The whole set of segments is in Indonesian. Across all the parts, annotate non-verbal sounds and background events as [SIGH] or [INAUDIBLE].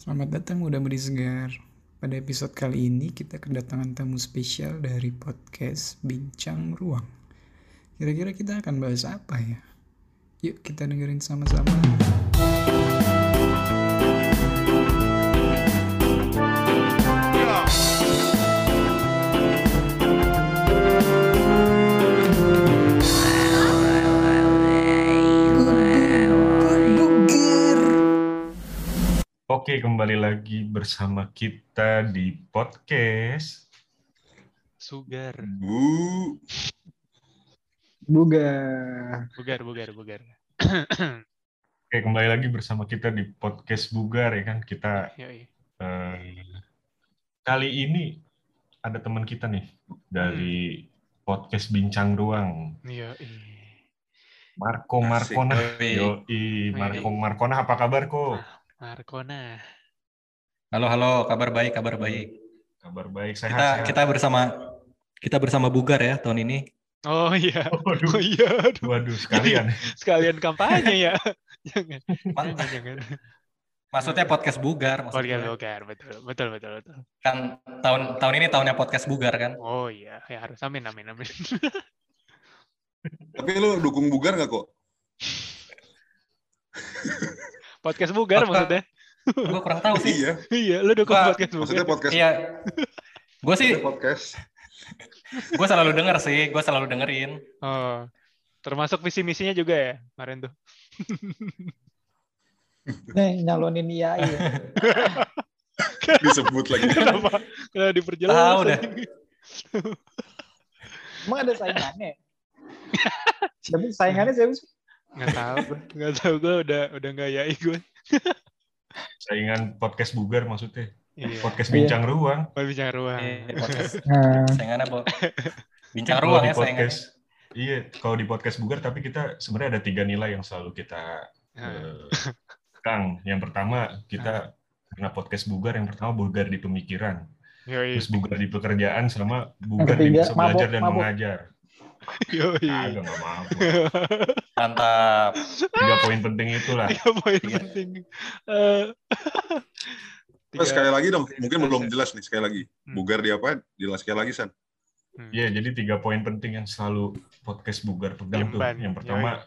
Selamat datang Muda Mudi Segar. Pada episode kali ini kita kedatangan tamu spesial dari podcast Bincang Ruang. Kira-kira kita akan bahas apa ya? Yuk kita dengerin sama-sama. Oke, kembali lagi bersama kita di podcast. Sugar. Bu, Buga. Bugar, bugar, bugar. Oke, kembali lagi bersama kita di podcast Bugar ya kan. Kita Yoi. eh, kali ini ada teman kita nih dari podcast Bincang Ruang. Yoi. Marco Asik. Markona. Yoi. Yoi, Marco Markona apa kabar kok? Markona. Halo, halo, kabar baik, kabar baik. Kabar baik, sehat. Kita sehat. kita bersama kita bersama Bugar ya tahun ini. Oh iya. [LAUGHS] Waduh, Oh iya. Aduh. waduh sekalian. Sekalian kampanye ya. [LAUGHS] jangan. Jangan, jangan. Maksudnya podcast Bugar, Podcast maksudnya. bugar, betul, betul, betul, betul. Kan tahun tahun ini tahunnya podcast Bugar kan. Oh iya, ya harus amin, amin, amin. tapi lu dukung Bugar nggak kok? [LAUGHS] Podcast bugar maksudnya? Gue kurang tahu sih. Iya, Iya, lu dukung Wah, podcast maksudnya bugar. podcast. Iya. Gue sih, maksudnya podcast. [LAUGHS] gue selalu denger sih, gue selalu dengerin. Oh. Termasuk visi misinya juga ya kemarin tuh. [LAUGHS] Nih, nyalonin IAI. ya. [LAUGHS] Disebut lagi. Kenapa? Kenapa diperjelas? Tahu dah. anjing? Emang ada saingannya? siapa saingannya siapa sih? Nggak tahu, gue. nggak tahu gue udah udah nggak yai gue. Saingan podcast Bugar maksudnya. Iya. Podcast Iya. Bincang Ruang. Oh, bicara ruang. Eh, podcast Nah, saingannya Bo. Bincang Kalau ruang ya podcast, iya, kalau di podcast Bugar, tapi kita sebenarnya ada tiga nilai yang selalu kita eh, Kang. Yang pertama kita karena podcast Bugar, yang pertama Bugar di pemikiran, Yoi. terus Bugar di pekerjaan, sama Bugar di bisa belajar dan mabok. mengajar. Yoi. Kagak nggak mau. Mantap. Tiga poin penting itulah. Tiga poin Tiga. penting. Eh, Terus tiga- sekali lagi dong, mungkin belum jelas nih sekali lagi. Hmm. Bugar di apa? Jelas sekali lagi San. Hmm. Iya, jadi tiga poin penting yang selalu podcast Bugar pegang tuh. Yang pertama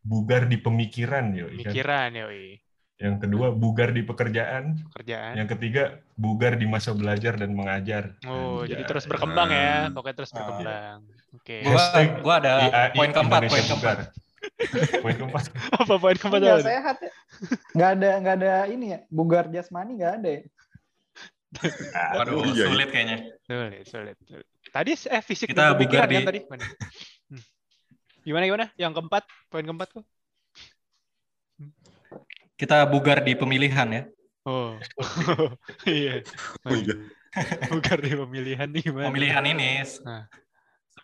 Bugar di pemikiran, yo. kan? Pikiran yoi. Yang kedua Bugar di pekerjaan. Pekerjaan. Yang ketiga Bugar di masa belajar dan mengajar. Oh, Anjay. jadi terus berkembang ya. Pokoknya terus Ah. berkembang. Oke. Gua Hashtag gua ada IAI poin keempat, poin keempat. Poin keempat. [LAUGHS] Apa poin keempat? nggak apa? sehat ya. Nggak ada nggak ada ini ya. Bugar jasmani nggak ada ya. [LAUGHS] Waduh, iya, iya. sulit kayaknya. Sulit, sulit, sulit. Tadi eh fisik Kita bugar kan di- tadi. Mana? Hmm. Gimana gimana? Yang keempat, poin keempat tuh. Kita Bugar di pemilihan ya. Oh. [LAUGHS] iya. Oh iya. [LAUGHS] Bugar di pemilihan nih gimana? Pemilihan ini Nah.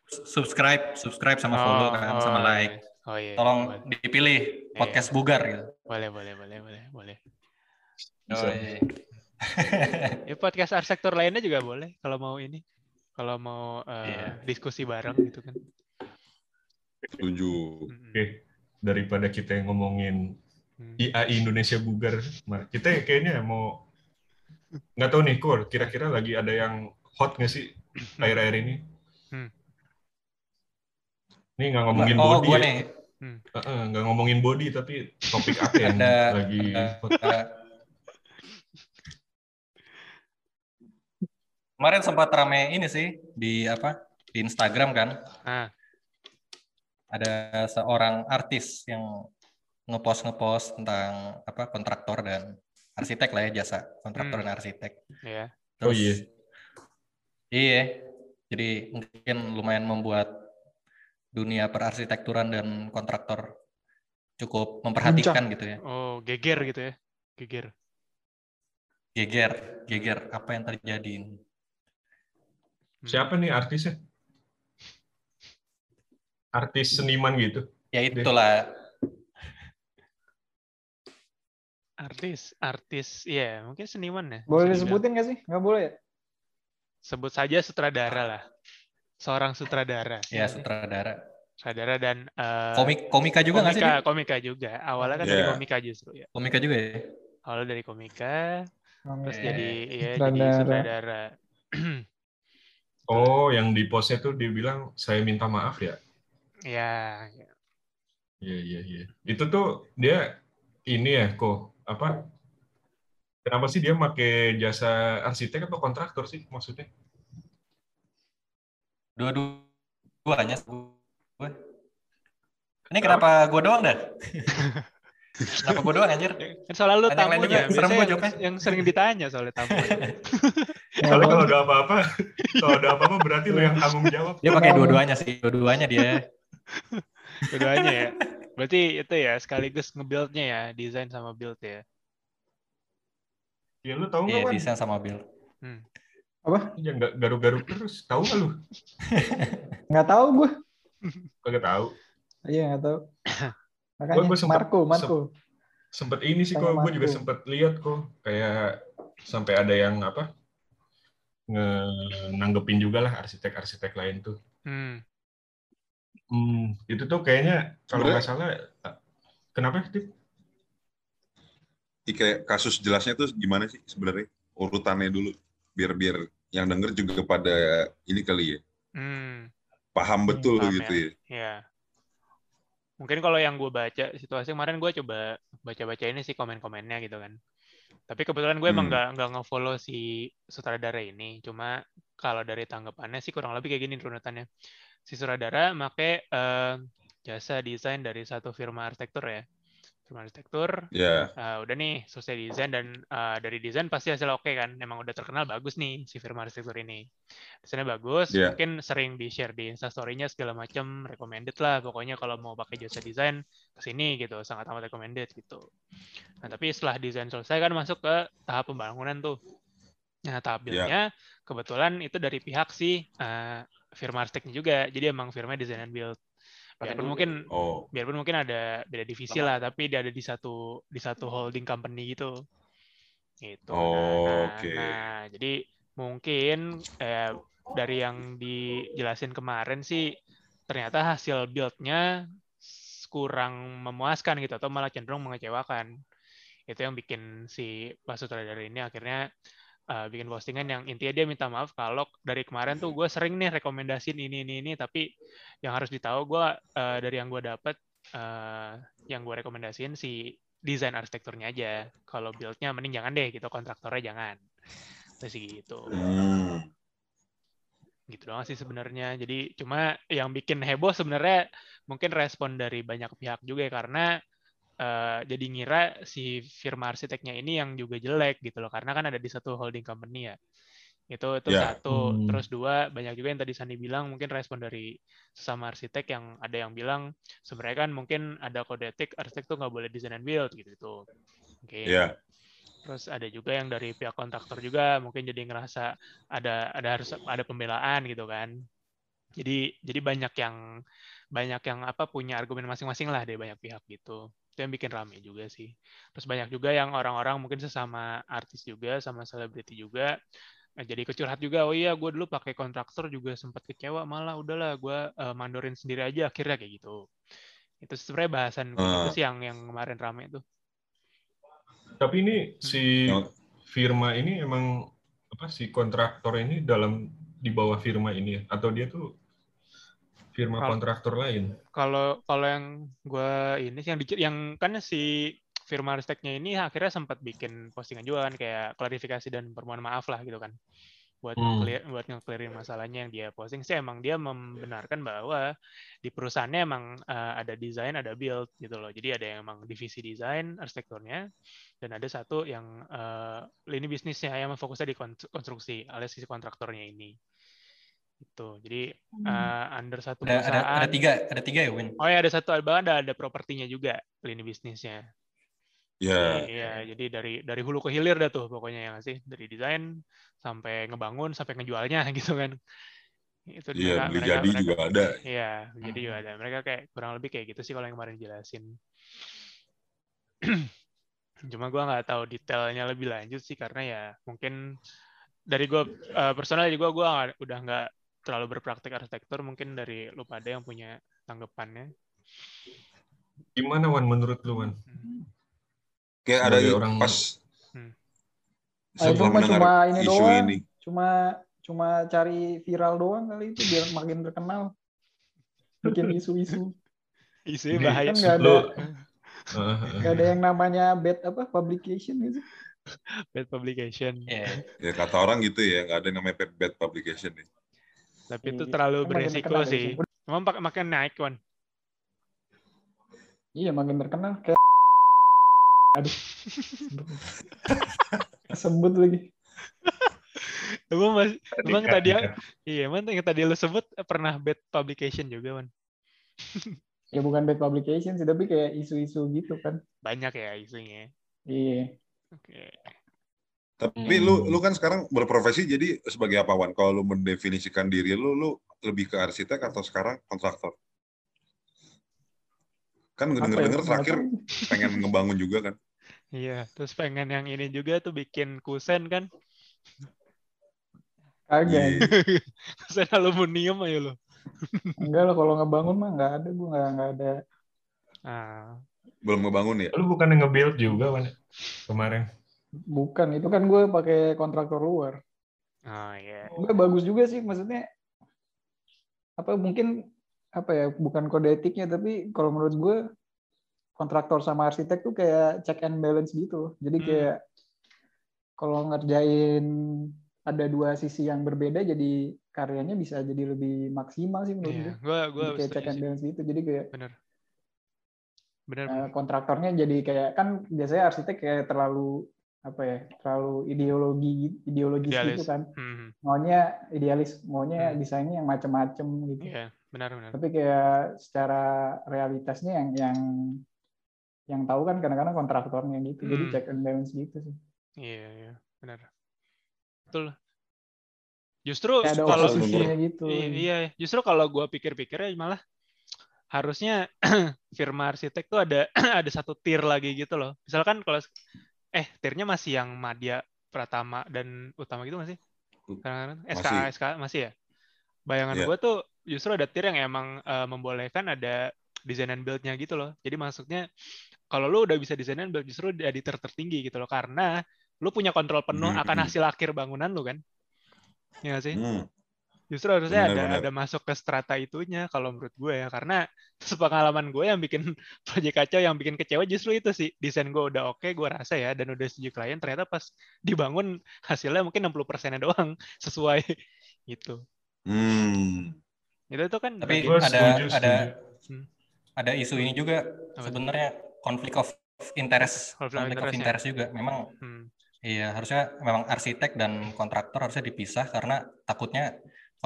subscribe, subscribe sama follow kan, sama iya. like. Oh iya. Tolong boleh. dipilih podcast Bugar gitu. Boleh, boleh, boleh, boleh, boleh. Bisa. Yoi. [LAUGHS] Ya podcast arsitektur lainnya juga boleh kalau mau ini. Kalau mau eh, Iya. diskusi bareng gitu kan. Setuju. Mm-mm. Oke, daripada kita yang ngomongin Hmm. IAI Indonesia Bugar, nah, kita kayaknya mau nggak tahu nih, Kur, kira-kira lagi ada yang hot nggak sih akhir-akhir ini? Hmm. Ini nggak ngomongin oh, body gua ya. nih. Heeh, nggak ngomongin body, tapi topik apa yang Ada- lagi ada- hot? [LAUGHS] Kemarin sempat rame ini sih di apa? Di Instagram kan. Ah. Ada seorang artis yang ngepost ngepost tentang apa kontraktor dan arsitek lah ya jasa kontraktor Hmm. dan arsitek. Oh, Terus, iya. Iya. Jadi mungkin lumayan membuat dunia perarsitekturan dan kontraktor cukup memperhatikan gitu ya. Oh, geger gitu ya. Geger. Geger, geger apa yang terjadi ini? Siapa nih artisnya? Artis seniman gitu. Ya itulah Artis, artis, iya mungkin seniman ya. Boleh disebutin nggak sih? Nggak boleh ya? Sebut saja sutradara lah. Seorang sutradara. ya sutradara. Sutradara dan eh, Komik komika juga nggak sih? komika, juga. Awalnya kan dari Iya. komika justru ya. Komika juga ya. awalnya dari komika, terus Eh, jadi ya jadi sutradara. sutradara. [CLEARS THROAT] Oh, yang di postnya tuh dia bilang saya minta maaf ya. ya, ya. Iya iya iya. Itu tuh dia ini ya kok apa? Kenapa sih dia pakai jasa arsitek atau kontraktor sih maksudnya? Dua-duanya. Ini kenapa gue doang dah? [LAUGHS] kenapa gue doang anjir? Kan soalnya lu Tanya yang serem yang, yang sering ditanya soalnya tamu. [LAUGHS] Soalnya kalau ada apa-apa, kalau ada apa-apa berarti lu yang tanggung jawab. Dia pakai dua-duanya sih, dua-duanya dia. Keduanya ya. Berarti itu ya sekaligus nge-build-nya ya, desain sama build ya. Ya lu tahu Iya, nggak Wan? desain sama build. Apa? Ya nggak garuk-garuk terus. Tahu nggak lu? [LAUGHS] Nggak tahu gue. Kagak tahu. Iya nggak tahu. Makanya Gua- gua sempet- Marco, Marco. Sempet ini sih kok, gue juga sempet lihat kok kayak sampai ada yang apa nge nanggepin juga lah arsitek-arsitek lain tuh. Hmm. Hmm, itu tuh kayaknya kalau nggak salah kenapa Tip? Ih, kayak kasus jelasnya tuh gimana sih sebenarnya urutannya dulu biar biar yang denger juga pada ini kali ya Hmm. paham betul paham gitu ya. Ya. Mungkin kalau yang gue baca situasi kemarin gue coba baca-baca ini sih komen-komennya gitu kan. Tapi kebetulan gue emang Hmm. nggak nggak nge-follow si sutradara ini. Cuma kalau dari tanggapannya sih kurang lebih kayak gini runutannya. Si sutradara make eh, jasa desain dari satu firma arsitektur ya. Firma arsitektur. Ya, Eh, udah nih selesai desain dan eh, dari desain pasti hasil oke kan. Emang udah terkenal bagus nih si firma arsitektur ini. Desainnya bagus, Iya. mungkin sering di share di instastory-nya segala macam, recommended lah. Pokoknya kalau mau pakai jasa desain ke sini gitu, sangat amat recommended gitu. Nah tapi setelah desain selesai kan masuk ke tahap pembangunan tuh. Nah tahap Iya. build-nya kebetulan itu dari pihak si eh, firma arsiteknya juga. Jadi emang firma desain and build. Biarpun mungkin oh biarpun mungkin ada beda divisi lah tapi dia ada di satu di satu holding company gitu gitu Oh, nah, oke. nah jadi mungkin eh, dari yang dijelasin kemarin sih ternyata hasil build-nya kurang memuaskan gitu atau malah cenderung mengecewakan itu yang bikin si Pak Sutradara ini akhirnya eh, bikin postingan yang intinya dia minta maaf kalau dari kemarin tuh gue sering nih rekomendasiin ini ini ini. Tapi yang harus ditahu gue eh, dari yang gue dapet eh, yang gue rekomendasiin si desain arsitekturnya aja. Kalau build-nya mending jangan deh gitu kontraktornya jangan. Terus gitu hmm. gitu doang sih sebenarnya. Jadi cuma yang bikin heboh sebenarnya mungkin respon dari banyak pihak juga ya karena eh, jadi ngira si firma arsiteknya ini yang juga jelek gitu loh karena kan ada di satu holding company ya itu itu Ya. satu Hmm. terus dua banyak juga yang tadi Sandi bilang mungkin respon dari sesama arsitek yang ada yang bilang sebenarnya kan mungkin ada kode etik arsitek tuh nggak boleh design and build gitu gitu oke ya Terus ada juga yang dari pihak kontraktor juga mungkin jadi ngerasa ada ada harus ada pembelaan gitu kan. Jadi jadi banyak yang banyak yang apa punya argumen masing-masing lah dari banyak pihak gitu. Itu yang bikin rame juga sih. Terus banyak juga yang orang-orang mungkin sesama artis juga sama selebriti juga eh, jadi kecurhat juga. Oh iya, gue dulu pakai kontraktor juga sempat kecewa malah udahlah gue eh, mandorin sendiri aja akhirnya kayak gitu. Itu sebenarnya bahasan gitu Ah. sih yang yang kemarin rame tuh. Tapi ini si Oh. firma ini emang apa si kontraktor ini dalam di bawah firma ini ya? atau dia tuh firma Kalau- kontraktor lain? kalau kalau yang gue ini sih yang di, yang kan si firma arsiteknya ini akhirnya sempat bikin postingan juga kan kayak klarifikasi dan permohonan maaf lah gitu kan buat Hmm. clear buat nge-clearin masalahnya yang dia posting sih emang dia membenarkan bahwa di perusahaannya emang eh, ada desain ada build gitu loh jadi ada yang emang divisi desain arsitekturnya dan ada satu yang eh, lini bisnisnya yang fokusnya di kon- konstruksi alias si kontraktornya ini itu jadi eh, under satu Ada, ada, perusahaan ada tiga, ada tiga ya Win. Oh ya ada satu bahkan ada ada propertinya juga lini bisnisnya. ya Iya, jadi dari dari hulu ke hilir dah tuh pokoknya ya nggak sih dari desain sampai ngebangun sampai ngejualnya [LAUGHS] gitu kan. Itu iya beli jadi juga ada Iya, jadi juga ada. Mereka kayak kurang lebih kayak gitu sih kalau yang kemarin jelasin. [CLEARS THROAT] Cuma gua nggak tahu detailnya lebih lanjut sih karena ya mungkin dari gua eh, personal juga gua nggak- udah nggak terlalu berpraktik arsitektur mungkin dari lu pada yang punya tanggapannya. Gimana Wan menurut lu Wan? Kayak ada Sebagai orang- pas Hmm. Ah, itu cuma ini isu doang. ini. Cuma cuma cari viral doang kali itu biar makin terkenal. Bikin isu-isu. Jadi, bahaya. Kan nggak ada lu- Heeh, heeh. nggak ada yang namanya bad apa publication gitu. Bad publication. Iya. Ya kata orang gitu ya, nggak ada yang namanya bad publication nih. Tapi itu Iya, terlalu beresiko sih. Emang pak- makin naik kan. Iya makin terkenal kayak aduh [LAUGHS] sebut lagi Emang mas, emang tadi tingkat. iya, emang yang tadi lo sebut pernah bad publication juga man. [LAUGHS] ya bukan bad publication sih tapi kayak isu-isu gitu kan Banyak ya isunya. iya Oke. Tapi Hmm. lu lu kan sekarang berprofesi jadi sebagai apa Wan? Kalau lu mendefinisikan diri lu, lu lebih ke arsitek atau sekarang kontraktor? Kan ya? denger-denger Nggak terakhir [LAUGHS] pengen ngebangun juga kan? Iya, terus pengen yang ini juga tuh bikin kusen kan. kagak Iya. [LAUGHS] kusen aluminium aja lo. enggak lah kalau ngebangun mah nggak ada gue nggak nggak ada Ah, Belum ngebangun ya? Lu bukan nge-build juga, Wan? Kemarin. Bukan itu kan gue pakai kontraktor luar oh iya. gue bagus juga sih maksudnya apa mungkin apa ya bukan kode etiknya tapi kalau menurut gue kontraktor sama arsitek tuh kayak check and balance gitu jadi Hmm. kayak kalau ngerjain ada dua sisi yang berbeda jadi karyanya bisa jadi lebih maksimal sih menurut Iya, gue gua gua Jadi kayak check and sih. balance gitu jadi kayak Bener. Bener. eh, kontraktornya jadi kayak kan biasanya arsitek kayak terlalu apa ya terlalu ideologi ideologis Idealis. gitu kan Hmm, maunya idealis maunya Hmm. desainnya yang macem-macem gitu Iya, benar benar. tapi kayak secara realitasnya yang yang yang tahu kan kadang-kadang kontraktornya gitu jadi Hmm. check and balance gitu sih Iya, iya, benar. Betul. Justru ada kalau gitu iya, justru kalau gua pikir-pikir ya malah harusnya [CLEARS THROAT] firma arsitek tuh ada [CLEARS THROAT] ada satu tier lagi gitu loh. Misalkan kalau eh tiernya masih yang Madya Pratama dan Utama gitu masih? Kadang-kadang SKA Masih. SKA masih ya? Bayangan Iya. gua tuh justru ada tier yang emang eh, membolehkan ada design and build-nya gitu loh. Jadi maksudnya kalau lu udah bisa design and build justru di tier tertinggi gitu loh karena lu punya kontrol penuh Hmm. akan hasil akhir bangunan lu kan. Iya sih? Hmm. Justru harusnya Benar, ada benar. ada masuk ke strata itunya kalau menurut gue ya karena [LAUGHS] sepengalaman gue yang bikin [LAUGHS] proyek kacau yang bikin kecewa justru itu sih desain gue udah oke gue rasa ya dan udah setuju klien ternyata pas dibangun hasilnya mungkin 60 persennya doang [LAUGHS] sesuai gitu Hmm. itu tuh kan Tapi ada setuju, ada setuju. Hmm. ada isu ini juga Apa? sebenarnya konflik of interest, Konflik of konflik of interest, ya. interest juga. Memang hmm, iya harusnya memang arsitek dan kontraktor harusnya dipisah karena takutnya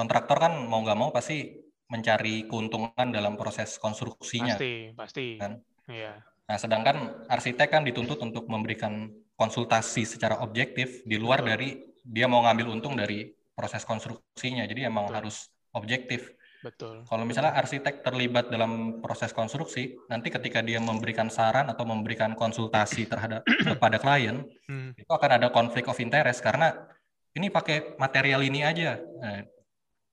kontraktor kan mau nggak mau pasti mencari keuntungan dalam proses konstruksinya. pasti pasti Kan? iya Nah, sedangkan arsitek kan dituntut untuk memberikan konsultasi secara objektif di luar Betul. dari dia mau ngambil untung dari proses konstruksinya. Jadi emang Betul. harus objektif. betul Kalau misalnya arsitek terlibat dalam proses konstruksi, nanti ketika dia memberikan saran atau memberikan konsultasi terhadap [CLEARS THROAT] kepada klien, Hmm, itu akan ada konflik of interest karena ini pakai material ini aja. Nah,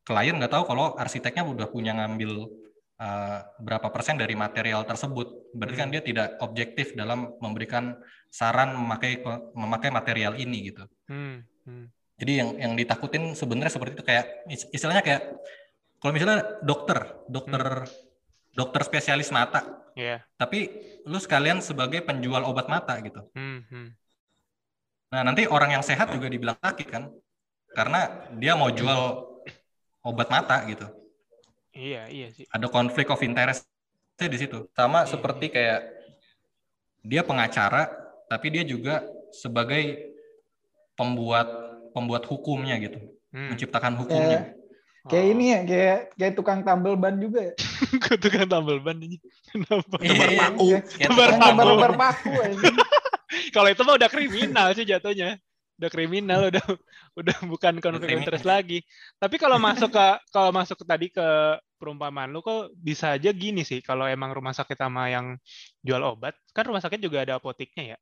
klien nggak tahu kalau arsiteknya udah punya ngambil uh, berapa persen dari material tersebut. Berarti kan Hmm. dia tidak objektif dalam memberikan saran memakai memakai material ini gitu. hmm, hmm. Jadi yang yang ditakutin sebenarnya seperti itu kayak is- istilahnya kayak kalau misalnya dokter, dokter dokter spesialis mata, Iya. tapi lu sekalian sebagai penjual obat mata gitu. Hmm, hmm. Nah, nanti orang yang sehat juga dibilang sakit kan? Karena dia mau jual obat mata gitu. iya iya sih Ada konflik of interest di situ. Sama Iya. seperti kayak dia pengacara, tapi dia juga sebagai pembuat pembuat hukumnya gitu, Hmm. menciptakan hukumnya. kayak Oh. ini ya kayak kayak tukang tambal ban juga ya [LAUGHS] tukang tambal ban ini kenapa Iya, Tebar iya. paku. Kayak Tebar paku. tambal tebar ban. paku. [LAUGHS] Kalau itu mah udah kriminal sih jatuhnya. Udah kriminal, udah [LAUGHS] udah bukan konflik interest lagi. Tapi kalau masuk ke [LAUGHS] kalau masuk ke tadi ke perumpamaan lu kok bisa aja gini sih kalau emang rumah sakit sama yang jual obat, kan rumah sakit juga ada apoteknya ya.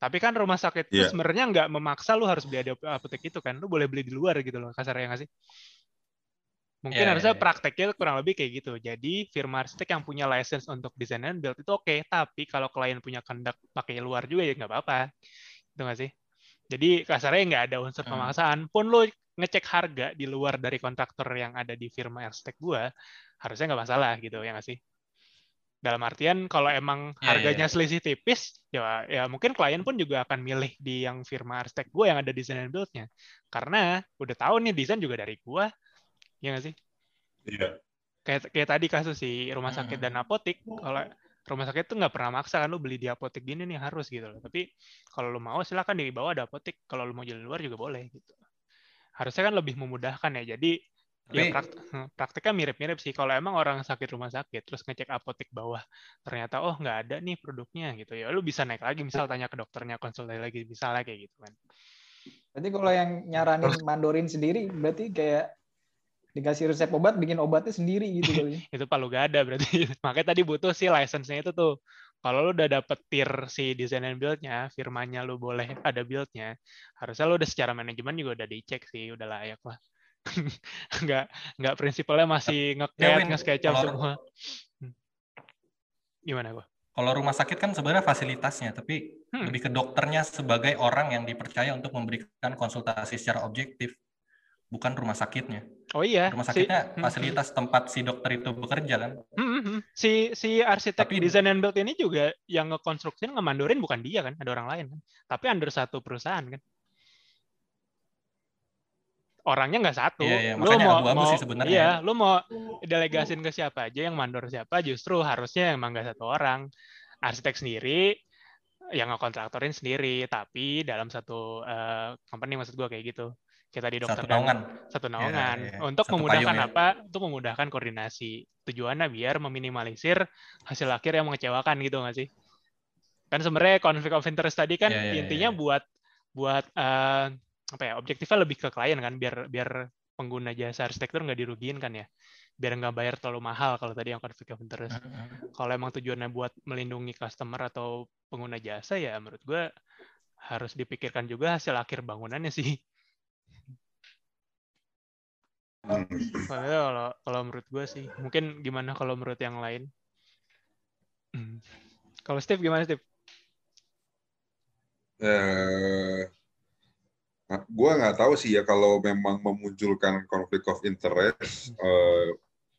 Tapi kan rumah sakit itu Iya. sebenarnya nggak memaksa lu harus beli di apotek itu kan. Lu boleh beli di luar gitu loh, kasarnya nggak sih? Mungkin Iya, harusnya iya, iya. prakteknya kurang lebih kayak gitu. Jadi firma arsitek yang punya license untuk desain and build itu oke, tapi kalau klien punya kehendak pakai luar juga ya nggak apa-apa. Itu nggak sih? Jadi kasarnya nggak ada unsur Hmm. pemaksaan. Pun lo ngecek harga di luar dari kontraktor yang ada di firma arsitek gua, harusnya nggak masalah gitu ya nggak sih? Dalam artian kalau emang Iya, iya, harganya iya. selisih tipis, ya ya mungkin klien pun juga akan milih di yang firma arsitek gua yang ada desain and build-nya. Karena udah tahu nih desain juga dari gua, ya nggak sih? Iya. kayak kayak tadi kasus si rumah sakit dan Hmm. apotik kalau rumah sakit tuh nggak pernah maksa kan lu beli di apotik gini nih harus gitu loh. Tapi kalau lu mau silakan di bawah ada apotik kalau lu mau jalan luar juga boleh gitu. Harusnya kan lebih memudahkan ya. Jadi ya Tapi- prakt- hmm, prakteknya mirip-mirip sih. Kalau emang orang sakit rumah sakit terus ngecek apotik bawah ternyata oh nggak ada nih produknya gitu ya. Lu bisa naik lagi misal tanya ke dokternya konsultasi lagi misalnya kayak gitu kan. Berarti kalau yang nyaranin mandorin sendiri berarti kayak dikasih resep obat bikin obatnya sendiri gitu [LAUGHS] kali. itu palu gak ada berarti [LAUGHS] makanya tadi butuh sih license-nya itu tuh kalau lu udah dapet tier si design and build-nya firmanya lu boleh ada build-nya harusnya lu udah secara manajemen juga udah dicek sih udah layak lah [LAUGHS] nggak nggak prinsipalnya masih nge-cat nge-sketchup kalau- semua Hmm. gimana gua Kalau rumah sakit kan sebenarnya fasilitasnya, tapi Hmm. lebih ke dokternya sebagai orang yang dipercaya untuk memberikan konsultasi secara objektif, bukan rumah sakitnya. oh iya Rumah si- sakitnya hmm, fasilitas tempat si dokter itu bekerja kan. hmm, hmm, hmm. si si arsitek Tapi- design and build ini juga yang ngekonstruksiin ngemandorin bukan dia kan ada orang lain kan tapi under satu perusahaan kan orangnya nggak satu. Iya, iya, Lu makanya mau, abu-abu mau- sih sebenarnya. Iya, lu mau delegasin ke siapa aja yang mandor siapa justru harusnya emang nggak satu orang. Arsitek sendiri yang ngekontraktorin sendiri, tapi dalam satu eh, company maksud gua kayak gitu. Kita di dokter Satu dan- naungan. satu naungan iya. untuk Satu memudahkan payung ya. apa? Untuk memudahkan koordinasi. Tujuannya biar meminimalisir hasil akhir yang mengecewakan gitu nggak sih? Kan sebenarnya konflik of interest tadi kan Iya, iya, iya, intinya iya. buat buat eh, apa ya? Objektifnya lebih ke klien kan biar biar pengguna jasa arsitektur nggak dirugiin kan ya. Biar nggak bayar terlalu mahal kalau tadi yang konflik of interest. Kalau emang tujuannya buat melindungi customer atau pengguna jasa ya menurut gue harus dipikirkan juga hasil akhir bangunannya sih. Kalau kalau menurut gue sih, mungkin gimana kalau menurut yang lain? Hmm. Kalau Steve gimana Steve? Eh, nah, gua nggak tahu sih ya kalau memang memunculkan konflik of interest, eh,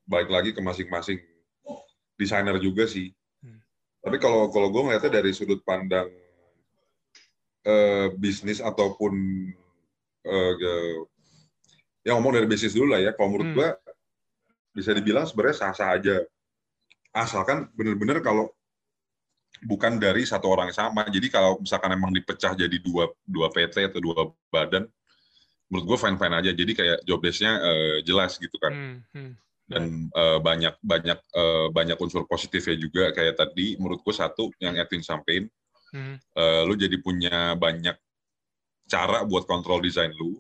balik lagi ke masing-masing desainer juga sih. Hmm. Tapi kalau kalau gue ngeliatnya dari sudut pandang eh, bisnis ataupun eh, ge- ya ngomong dari bisnis dulu lah ya. Kalau menurut Hmm. gua bisa dibilang sebenarnya sah-sah aja. Asalkan bener-bener kalau bukan dari satu orang yang sama. Jadi kalau misalkan emang dipecah jadi dua dua PT atau dua badan, menurut gue fine fine aja. Jadi kayak job desk-nya eh, jelas gitu kan. Hmm, hmm. Dan eh, banyak banyak eh, banyak unsur positifnya juga kayak tadi. Menurut gue satu yang Edwin sampein, Hmm. eh, lu jadi punya banyak cara buat kontrol desain lu.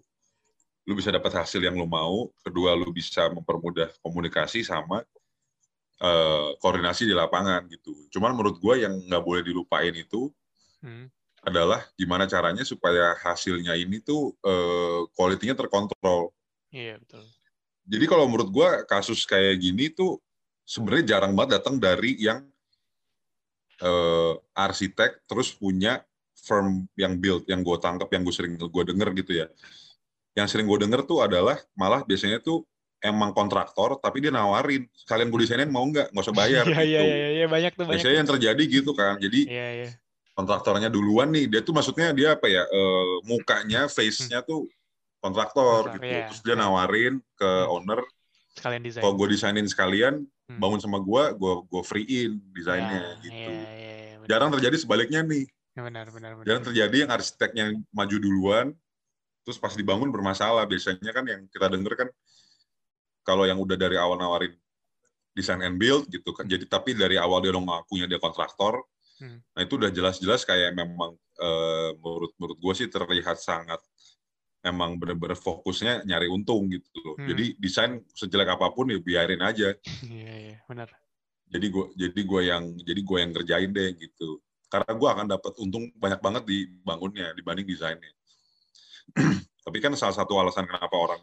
Lu bisa dapat hasil yang lu mau. Kedua, lu bisa mempermudah komunikasi sama eh, koordinasi di lapangan gitu. Cuman menurut gue yang nggak boleh dilupain itu Hmm. adalah gimana caranya supaya hasilnya ini tuh eh, quality-nya terkontrol. Iya betul. Jadi kalau menurut gue kasus kayak gini tuh sebenarnya jarang banget datang dari yang eh, arsitek terus punya firm yang build, yang gue tangkap, yang gue sering gue denger gitu ya. Yang sering gue denger tuh adalah malah biasanya tuh emang kontraktor, tapi dia nawarin sekalian gue desainin mau nggak, nggak usah bayar [LAUGHS] Iya gitu. iya iya iya banyak tuh banyak. Biasanya yang terjadi gitu kan. Jadi Iya iya. kontraktornya duluan nih, dia tuh maksudnya dia apa ya, eh, mukanya, face-nya tuh kontraktor Kontrak, gitu. iya. Terus dia nawarin ke Hmm. owner, Sekalian desain. kalau gue desainin sekalian, Hmm. bangun sama gue, gue gue free-in desainnya Ya, gitu. Iya iya iya. benar. Jarang terjadi sebaliknya nih. Ya, benar benar benar. Jarang terjadi yang arsiteknya maju duluan, terus pas dibangun bermasalah. Biasanya kan yang kita denger kan, kalau yang udah dari awal nawarin design and build gitu kan. Jadi tapi dari awal dia udah ngakunya dia kontraktor. Hmm. Nah itu udah jelas-jelas kayak memang eh, menurut menurut gue sih terlihat sangat emang bener-bener fokusnya nyari untung gitu loh. Hmm. Jadi desain sejelek apa pun ya biarin aja. [LAUGHS] Iya iya benar. Jadi gue jadi gue yang jadi gue yang kerjain deh gitu. Karena gue akan dapat untung banyak banget di bangunnya dibanding desainnya. [CLEARS THROAT] Tapi kan salah satu alasan kenapa orang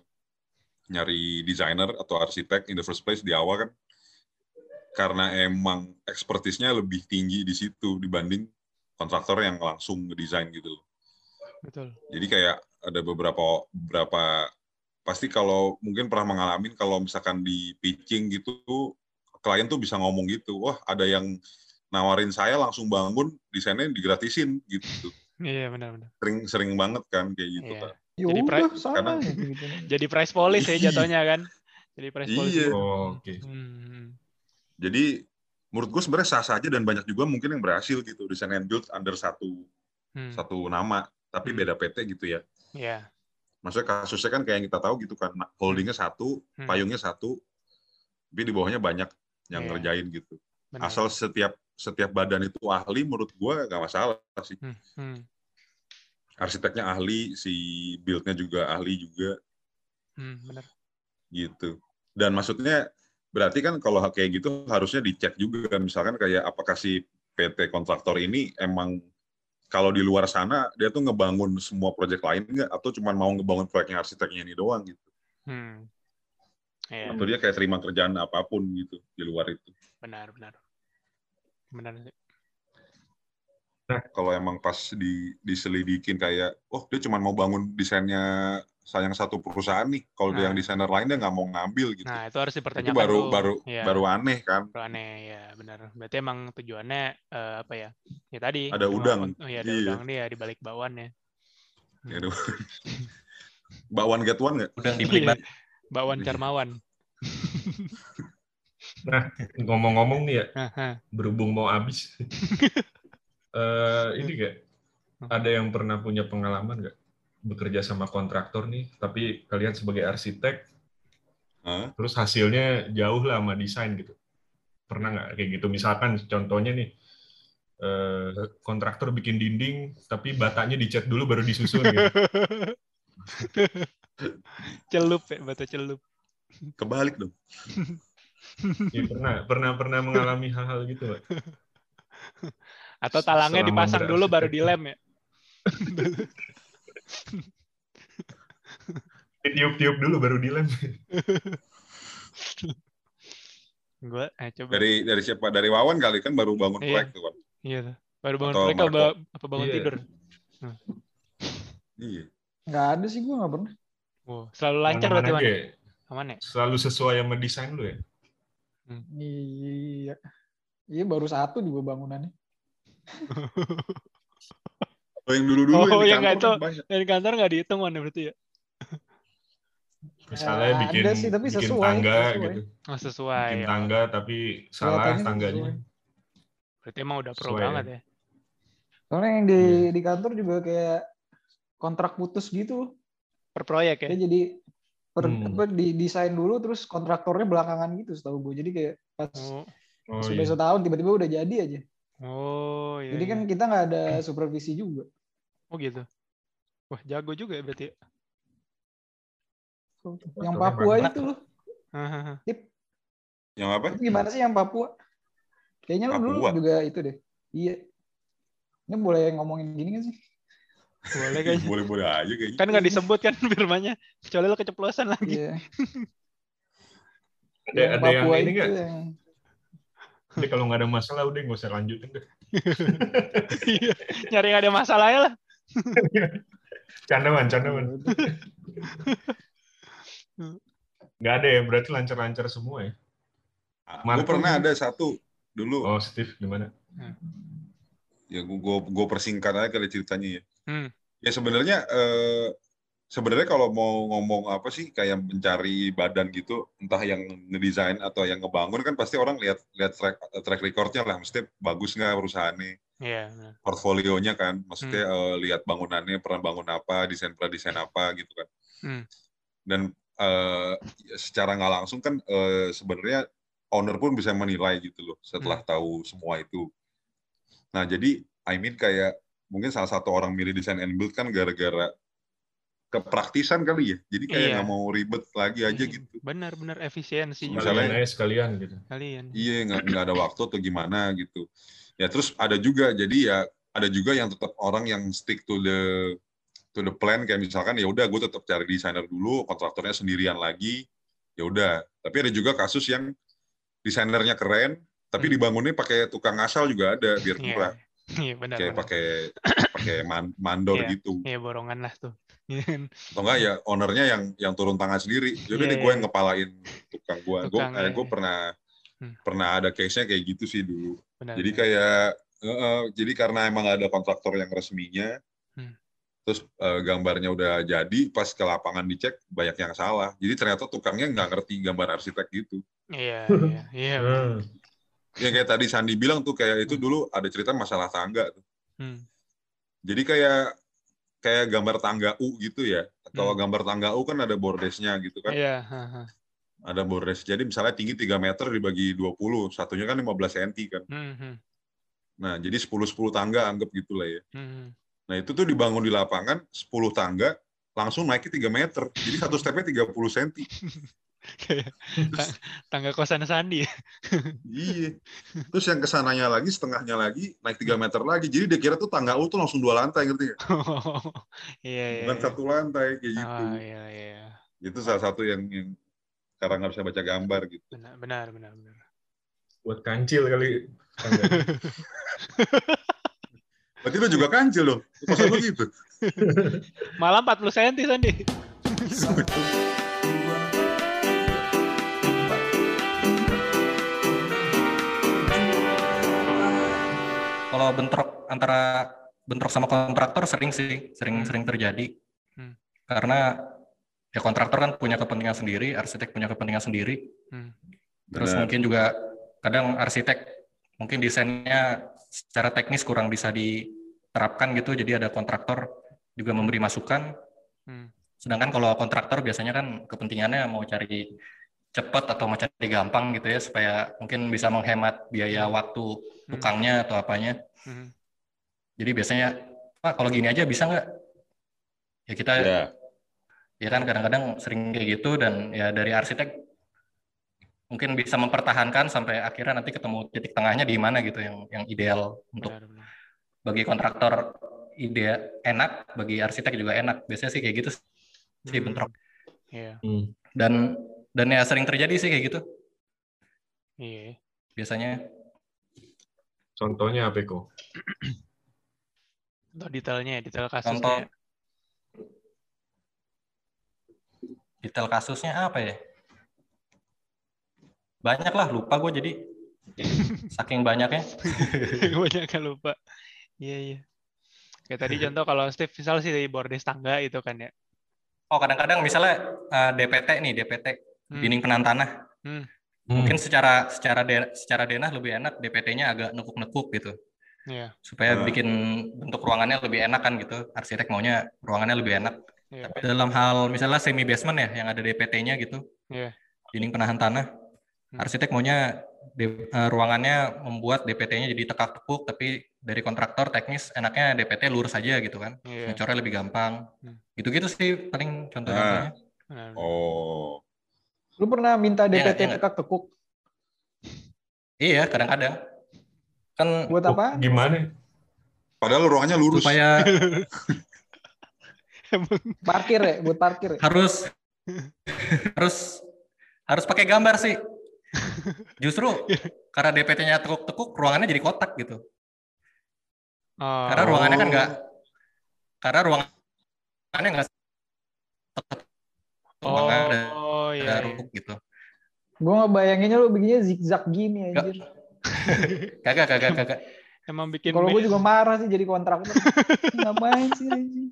nyari desainer atau arsitek in the first place di awal kan karena emang ekspertisnya lebih tinggi di situ dibanding kontraktor yang langsung ngedesain gitu loh. Betul. Jadi kayak ada beberapa beberapa pasti kalau mungkin pernah mengalami kalau misalkan di pitching gitu klien tuh bisa ngomong gitu, wah ada yang nawarin saya langsung bangun desainnya digratisin gitu. Iya benar-benar. Sering sering banget kan kayak gitu Iya. kan. Jadi udah pri- sama karena- gitu. Jadi price police ya Iya. jatuhnya kan. Jadi price police. Iya. Oh, Oke. Hmm. Jadi menurut gue sebenarnya sah saja dan banyak juga mungkin yang berhasil gitu desain and build under satu Hmm. satu nama tapi Hmm. beda PT gitu ya. Iya. Maksudnya kasusnya kan kayak yang kita tahu gitu kan holdingnya satu, Hmm. payungnya satu, tapi di bawahnya banyak yang Iya. ngerjain gitu. Benar. Asal setiap setiap badan itu ahli, menurut gue nggak masalah sih. Hmm. Hmm. Arsiteknya ahli, si build-nya juga ahli juga Hmm. Benar. gitu. Dan maksudnya berarti kan kalau kayak gitu harusnya dicek juga misalkan kayak apakah si PT kontraktor ini emang kalau di luar sana dia tuh ngebangun semua proyek lain nggak atau cuma mau ngebangun proyeknya arsiteknya ini doang gitu Hmm. Iya. atau dia kayak terima kerjaan apa pun gitu di luar itu Benar. Benar. Benar sih. kalau emang pas di diselidikin kayak oh dia cuma mau bangun desainnya sayang satu perusahaan nih kalau dia Nah. yang desainer lain dia nggak mau ngambil gitu Nah itu harus itu dipertanyakan baru tuh. baru Iya. baru aneh kan Baru aneh ya benar. Berarti emang tujuannya eh, apa ya? Ya tadi. Ada cuma udang. Oh iya ada Iya. udang dia di balik bawahnya. Ya, aduh. [LAUGHS] bakwan get one nggak dibeli Iya. banget. Bakwan Iya. [LAUGHS] Carmawan. Ngomong-ngomong nih ya, [LAUGHS] berhubung mau habis. [LAUGHS] eh ini gak? Ada yang pernah punya pengalaman nggak bekerja sama kontraktor nih, tapi kalian sebagai arsitek, Hah? terus hasilnya jauh lah sama desain gitu. Pernah nggak kayak gitu? Misalkan contohnya nih, eh, kontraktor bikin dinding, tapi batanya dicat dulu baru disusun gitu. [LAUGHS] celup ya, batu celup. kebalik dong [LAUGHS] Iya, pernah, pernah, pernah mengalami hal-hal gitu nggak? [LAUGHS] Atau talangnya Selama dipasang dulu baru berarsitek. dilem ya. Tiup-tiup dulu baru dilem. [LAUGHS] Gua eh coba. dari dari siapa dari Wawan kali kan baru bangun Iya. proyek tuh kan Iya. tuh. Baru bangun Atau mereka Marco. apa bangun Iya. tidur. iya Nggak ada sih gue nggak pernah. Wow, selalu lancar berarti mana? ya? Aman ya? Selalu sesuai sama desain lu ya? Iya. Iya baru satu juga bangunannya. [LAUGHS] oh, yang dulu dulu Oh, yang yang kantor itu. banyak. Dari kantor nggak dihitung mana berarti ya? Misalnya Ya, bikin, ada sih, tapi bikin sesuai, tangga sesuai. gitu. Oh, sesuai. Bikin Oh, tangga tapi salah Kelihatannya tangganya. sesuai. Berarti emang udah pro Sesuai ya. banget ya. Soalnya yang di Iya. di kantor juga kayak kontrak putus gitu. Per proyek ya. Dia jadi per, Hmm. apa, di desain dulu terus kontraktornya belakangan gitu setahu gue. Jadi kayak pas Oh, Oh, sudah iya. setahun tiba-tiba udah jadi aja. oh iya. Jadi kan iya. kita nggak ada supervisi juga. Oh gitu. Wah, jago juga ya berarti. ya. Yang Papua banyak. itu loh. Hahaha. yang apa Itu gimana sih yang Papua? Kayaknya lu dulu Papua. juga itu deh. Iya. Ini boleh ngomongin gini kan sih? Boleh kayaknya. boleh boleh aja kayaknya Kan nggak disebut kan [LAUGHS] firmanya. Kecuali lo keceplosan lagi. Iya. Ada, [LAUGHS] yang ada yang ini nggak? yang Jadi kalau nggak ada masalah udah nggak usah lanjutin deh. [LAUGHS] Iya. Nyari nggak ada masalahnya lah. Candaman, candaman. Nggak ada ya, berarti lancar-lancar semua ya. gue Marco pernah ada satu dulu Oh, Steve gimana? ya gue gue persingkat aja kali ceritanya ya Hmm. ya sebenarnya eh, sebenarnya kalau mau ngomong apa sih kayak mencari badan gitu entah yang ngedesain atau yang ngebangun kan pasti orang lihat lihat track track recordnya lah mesti bagus nggak perusahaannya Iya. benar. portfolionya kan maksudnya eh, lihat bangunannya pernah bangun apa desain pernah desain apa gitu kan Hmm. dan eh, secara nggak langsung kan eh, sebenarnya owner pun bisa menilai gitu loh setelah tahu semua itu nah jadi I mean kayak mungkin salah satu orang milih desain and build kan gara-gara kepraktisan kali ya jadi kayak Iya. nggak mau ribet lagi aja Iya. gitu Benar-benar efisiensi juga Misalnya- Sekalian aja sekalian gitu. kalian. iya nggak nggak ada waktu atau gimana gitu ya terus ada juga jadi ya ada juga yang tetap orang yang stick to the to the plan kayak misalkan ya udah gue tetap cari desainer dulu, kontraktornya sendirian lagi, ya udah. Tapi ada juga kasus yang desainernya keren, tapi Hmm. dibangunnya pakai tukang asal juga ada biar Iya. murah, [LAUGHS] Iya benar. kayak pakai [LAUGHS] pakai man- mandor Iya. gitu. Iya borongan lah tuh. [LAUGHS] Atau enggak ya ownernya yang yang turun tangan sendiri. Jadi Iya, gue iya. yang ngepalain tukang gue. Gue Tukang, eh, gue iya. pernah Hmm. pernah ada case-nya kayak gitu sih dulu. Benar. Jadi benar. kayak eh, eh, jadi karena emang ada kontraktor yang resminya, Hmm. terus eh, gambarnya udah jadi, pas ke lapangan dicek banyak yang salah. Jadi ternyata tukangnya nggak ngerti gambar arsitek gitu. Iya iya iya. Benar. Hmm. Ya kayak tadi Sandi bilang tuh kayak itu dulu ada cerita masalah tangga tuh. Hmm. Jadi kayak kayak gambar tangga U gitu ya. Kalau Hmm. gambar tangga U kan ada bordesnya gitu kan. Iya. Ada bordes. Jadi misalnya tinggi 3 meter dibagi 20, satunya kan 15 cm kan. Hmm, hmm, Nah, jadi 10-10 tangga anggap gitu lah ya. hmm. Nah, itu tuh dibangun di lapangan 10 tangga langsung naiknya 3 meter. Jadi satu stepnya 30 cm. [LAUGHS] Tangga kosan Sandi. Iya. Terus yang ke sananya lagi, setengahnya lagi, naik 3 meter lagi. Jadi dia kira tuh tangga U tuh langsung dua lantai, ngerti nggak? [LAUGHS] Iya iya. Bukan iya. satu lantai, kayak gitu. Oh iya iya. Itu salah satu yang, yang karena nggak bisa baca gambar gitu. Benar benar benar benar. Buat kancil kali. [LAUGHS] Berarti lu juga kancil dong. Kosan lu gitu. Malah 40 cm Sandi. [LAUGHS] Kalau bentrok antara bentrok sama kontraktor sering sih, sering Hmm. sering terjadi. Hmm. Karena ya kontraktor kan punya kepentingan sendiri, arsitek punya kepentingan sendiri. Hmm. Terus Benar. mungkin juga kadang arsitek mungkin desainnya secara teknis kurang bisa diterapkan gitu, jadi ada kontraktor juga memberi masukan. Hmm. Sedangkan kalau kontraktor biasanya kan kepentingannya mau cari cepat atau mau cari gampang gitu ya, supaya mungkin bisa menghemat biaya waktu tukangnya atau apanya. Hmm. Jadi biasanya, Pak kalau gini aja bisa nggak? Ya kita, Ya. ya kan kadang-kadang sering kayak gitu dan ya dari arsitek mungkin bisa mempertahankan sampai akhirnya nanti ketemu titik tengahnya di mana gitu yang yang ideal untuk Benar benar. bagi kontraktor ide enak, bagi arsitek juga enak. Biasanya sih kayak gitu sih Hmm. bentrok. Iya Hmm. Dan dan ya sering terjadi sih kayak gitu iya. biasanya. Contohnya apa kok? Untuk detailnya, detail Contoh kasusnya. detail kasusnya apa ya? Banyak lah, lupa gue jadi [LAUGHS] saking banyaknya. [LAUGHS] Banyak kan lupa. Iya iya. Kayak tadi contoh kalau Steve misal sih dari bordes tangga itu kan ya. Oh kadang-kadang misalnya eh, DPT nih, DPT Hmm. dinding penahan tanah. Hmm. Mungkin secara secara de- secara denah lebih enak DPT-nya agak nekuk-nekuk gitu. Iya. Supaya Hmm. bikin bentuk ruangannya lebih enak kan gitu. Arsitek maunya ruangannya lebih enak. Iya. Tapi dalam hal misalnya semi basement ya yang ada DPT-nya gitu. Iya. Dinding penahan tanah. Hmm. Arsitek maunya D- eh, ruangannya membuat DPT-nya jadi tekak-tekuk tapi dari kontraktor teknis enaknya DPT lurus aja gitu kan. Iya. Ngecornya lebih gampang. Hmm. Gitu-gitu sih paling contoh-contohnya. Benar. Oh. Lu pernah minta Iya, DPT iya. tekak tekuk? Iya, kadang-kadang. Kan Buat Oh, apa? gimana? Padahal ruangannya lurus. supaya [LAUGHS] Parkir ya, buat parkir ya. harus harus harus pakai gambar sih. Justru karena DPT-nya tekuk-tekuk, ruangannya jadi kotak gitu. Oh. Karena ruangannya kan nggak, karena ruangannya nggak ruangan Oh ada iya. iya. gitu. Gue ngebayanginnya lu bikinnya zigzag gini anjir. [LAUGHS] Kagak, kagak, kagak. Emang bikin Kalau gue juga marah sih jadi kontraktor. [LAUGHS] Ngapain sih anjir?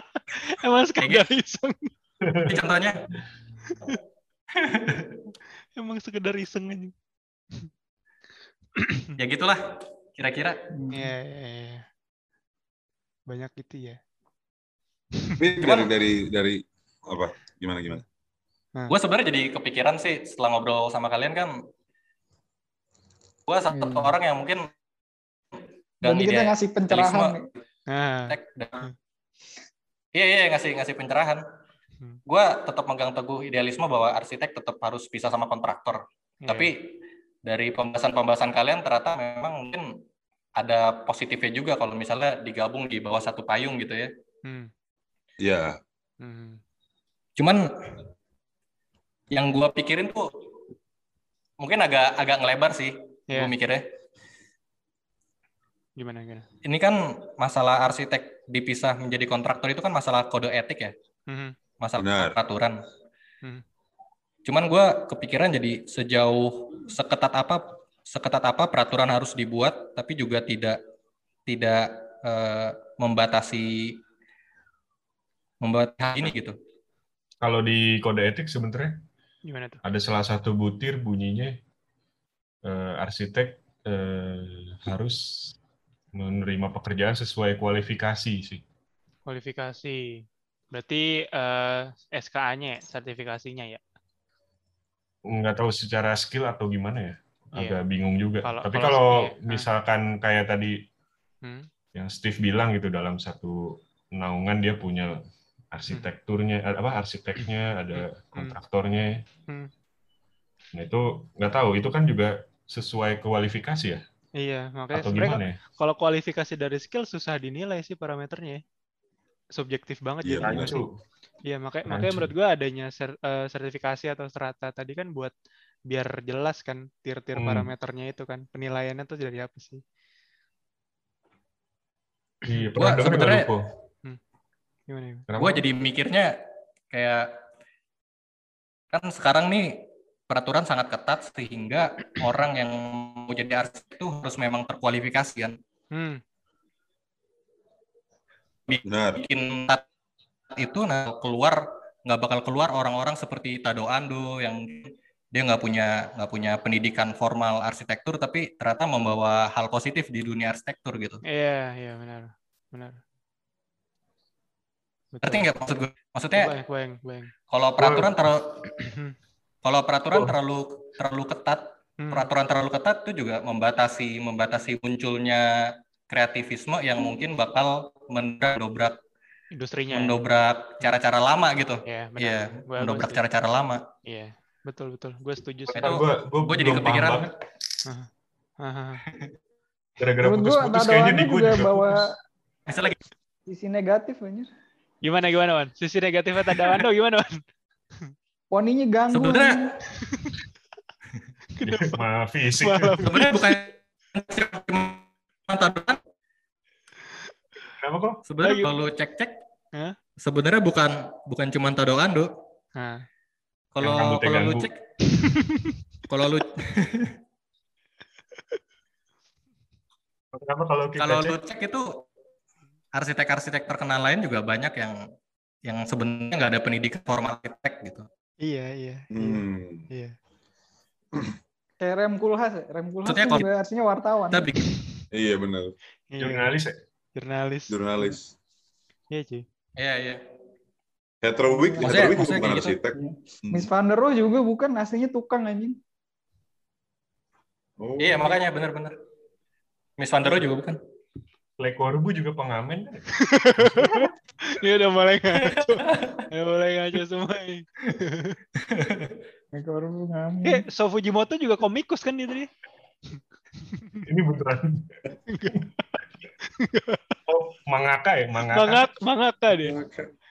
[LAUGHS] emang sekedar gitu. iseng. Ini contohnya, Emang sekedar iseng aja. [CLEARS THROAT] ya gitulah, kira-kira. Iya, iya, iya. Banyak gitu ya. Tapi Cuman- dari dari dari apa? Gimana gimana? Gue sebenarnya jadi kepikiran sih setelah ngobrol sama kalian kan, gue satu Hmm. orang yang mungkin Jadi kita ide- ngasih pencerahan. Nah, dan- Iya iya ngasih ngasih pencerahan. Hmm. Gue tetap megang teguh idealisme bahwa arsitek tetap harus bisa sama kontraktor. iya. Tapi dari pembahasan-pembahasan kalian ternyata memang mungkin ada positifnya juga kalau misalnya digabung di bawah satu payung gitu ya. Hmm. Iya. Hmm. Cuman yang gua pikirin tuh mungkin agak agak ngelebar sih Iya. gua mikirnya. Gimana gimana? Ini kan masalah arsitek dipisah menjadi kontraktor itu kan masalah kode etik ya, Mhm. masalah Benar. peraturan. Hmm. Cuman gua kepikiran jadi sejauh seketat apa seketat apa peraturan harus dibuat, tapi juga tidak tidak eh, membatasi membatasi hal ini gitu. Kalau di kode etik sebenarnya Gimana tuh? ada salah satu butir bunyinya eh, arsitek eh, harus menerima pekerjaan sesuai kualifikasi sih. Kualifikasi. Berarti eh, SKA-nya, ya, sertifikasinya ya. Nggak tahu secara skill atau gimana ya. Iya. Agak bingung juga. Kalau- Tapi kalau kalau skill, ah. misalkan kayak tadi Hmm. yang Steve bilang gitu dalam satu naungan dia punya arsitekturnya eh, apa arsiteknya ada kontraktornya Hmm. nah itu nggak tahu itu kan juga sesuai kualifikasi ya Iya, makanya atau sebenarnya gimana ya kalau kualifikasi dari skill susah dinilai sih parameternya. ya. Subjektif banget Iya, benar. sih. Iya, makanya makanya menurut gua adanya ser- eh, sertifikasi atau strata tadi kan buat biar jelas kan tier-tier Hmm. parameternya itu kan penilaiannya tuh dari apa sih? iya Gua pernah sebenarnya-? Gimana? Gue jadi mikirnya kayak kan sekarang nih peraturan sangat ketat sehingga orang yang mau jadi arsitek itu harus memang terkualifikasi kan. Hmm, Benar. Bikin itu nah keluar nggak bakal keluar orang-orang seperti Tado Ando yang dia nggak punya nggak punya pendidikan formal arsitektur tapi ternyata membawa hal positif di dunia arsitektur gitu. iya, iya benar. Benar. Betul. Ngerti nggak maksud gue? Maksudnya kalau peraturan terlalu kalau peraturan terlalu terlalu ketat Hmm, peraturan terlalu ketat itu juga membatasi membatasi munculnya kreativisme yang mungkin bakal mendobrak industrinya. ya. mendobrak cara-cara lama gitu. Iya, Gua- gua mendobrak cara-cara lama. Iya, betul betul. Gue setuju sih. Itu- gua, gua, gua jadi kepikiran. gara-gara putus-putus kayaknya di gua juga juga bawa putus. Bisa lagi. sisi negatif anjir. Gimana gimana Wan? Sisi negatifnya Tadawando gimana Wan? Poninya ganggu. Sebenarnya-. Sama fisik. Malah Sebenarnya bukan cuma tadoan. Kenapa kok? Sebenarnya kalau lu cek-cek, Hah? sebenarnya bukan bukan cuma Tado Ando. Nah, Kalau kalau lu cek, kalau lu Kenapa kalau kita kalau cek? lu cek itu arsitek-arsitek terkenal lain juga banyak yang yang sebenarnya nggak ada pendidikan formal arsitek gitu. iya iya iya. Hmm. iya. Kayak Rem Kulhas, ya. Rem Kulhas Maksudnya tuh kalau- juga artinya wartawan. Bikin Iya benar. Iya. Jurnalis ya? Jurnalis. Jurnalis. Iya cuy. Iya, iya. Heterowick, Maksudnya- Heterowick juga maksudnya bukan gitu. arsitek. Hmm. Miss Van der Rohe juga bukan aslinya tukang anjing. Oh. Iya, makanya benar-benar. Miss Van der Rohe juga bukan. Le Corbusier juga pengamen. kan? [LAUGHS] Ini udah mulai ngaco. udah mulai ngaco semua ini. Mereka orang ngamen. Eh, So Fujimoto juga komikus kan dia tadi? Ini beneran. [LAUGHS] oh, mangaka ya? Mangaka. Mangak, mangaka dia.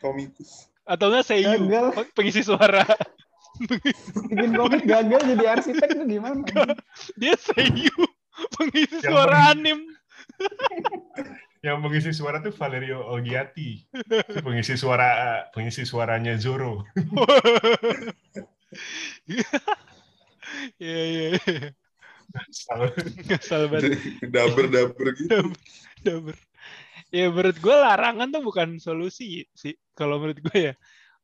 Komikus. Atau enggak Seiyu, Gagal. pengisi suara. Bikin komik gagal jadi arsitek tuh gimana? Dia Seiyu, pengisi Yang suara anim. [LAUGHS] Yang mengisi suara tuh Valerio Olgiati. Itu pengisi suara pengisi suaranya Zoro. [LAUGHS] Iya, iya, iya. Salah. Ngasal banget. [LAUGHS] Daber-daber gitu. Daber. Ya menurut gue larangan tuh bukan solusi sih. Kalau menurut gue ya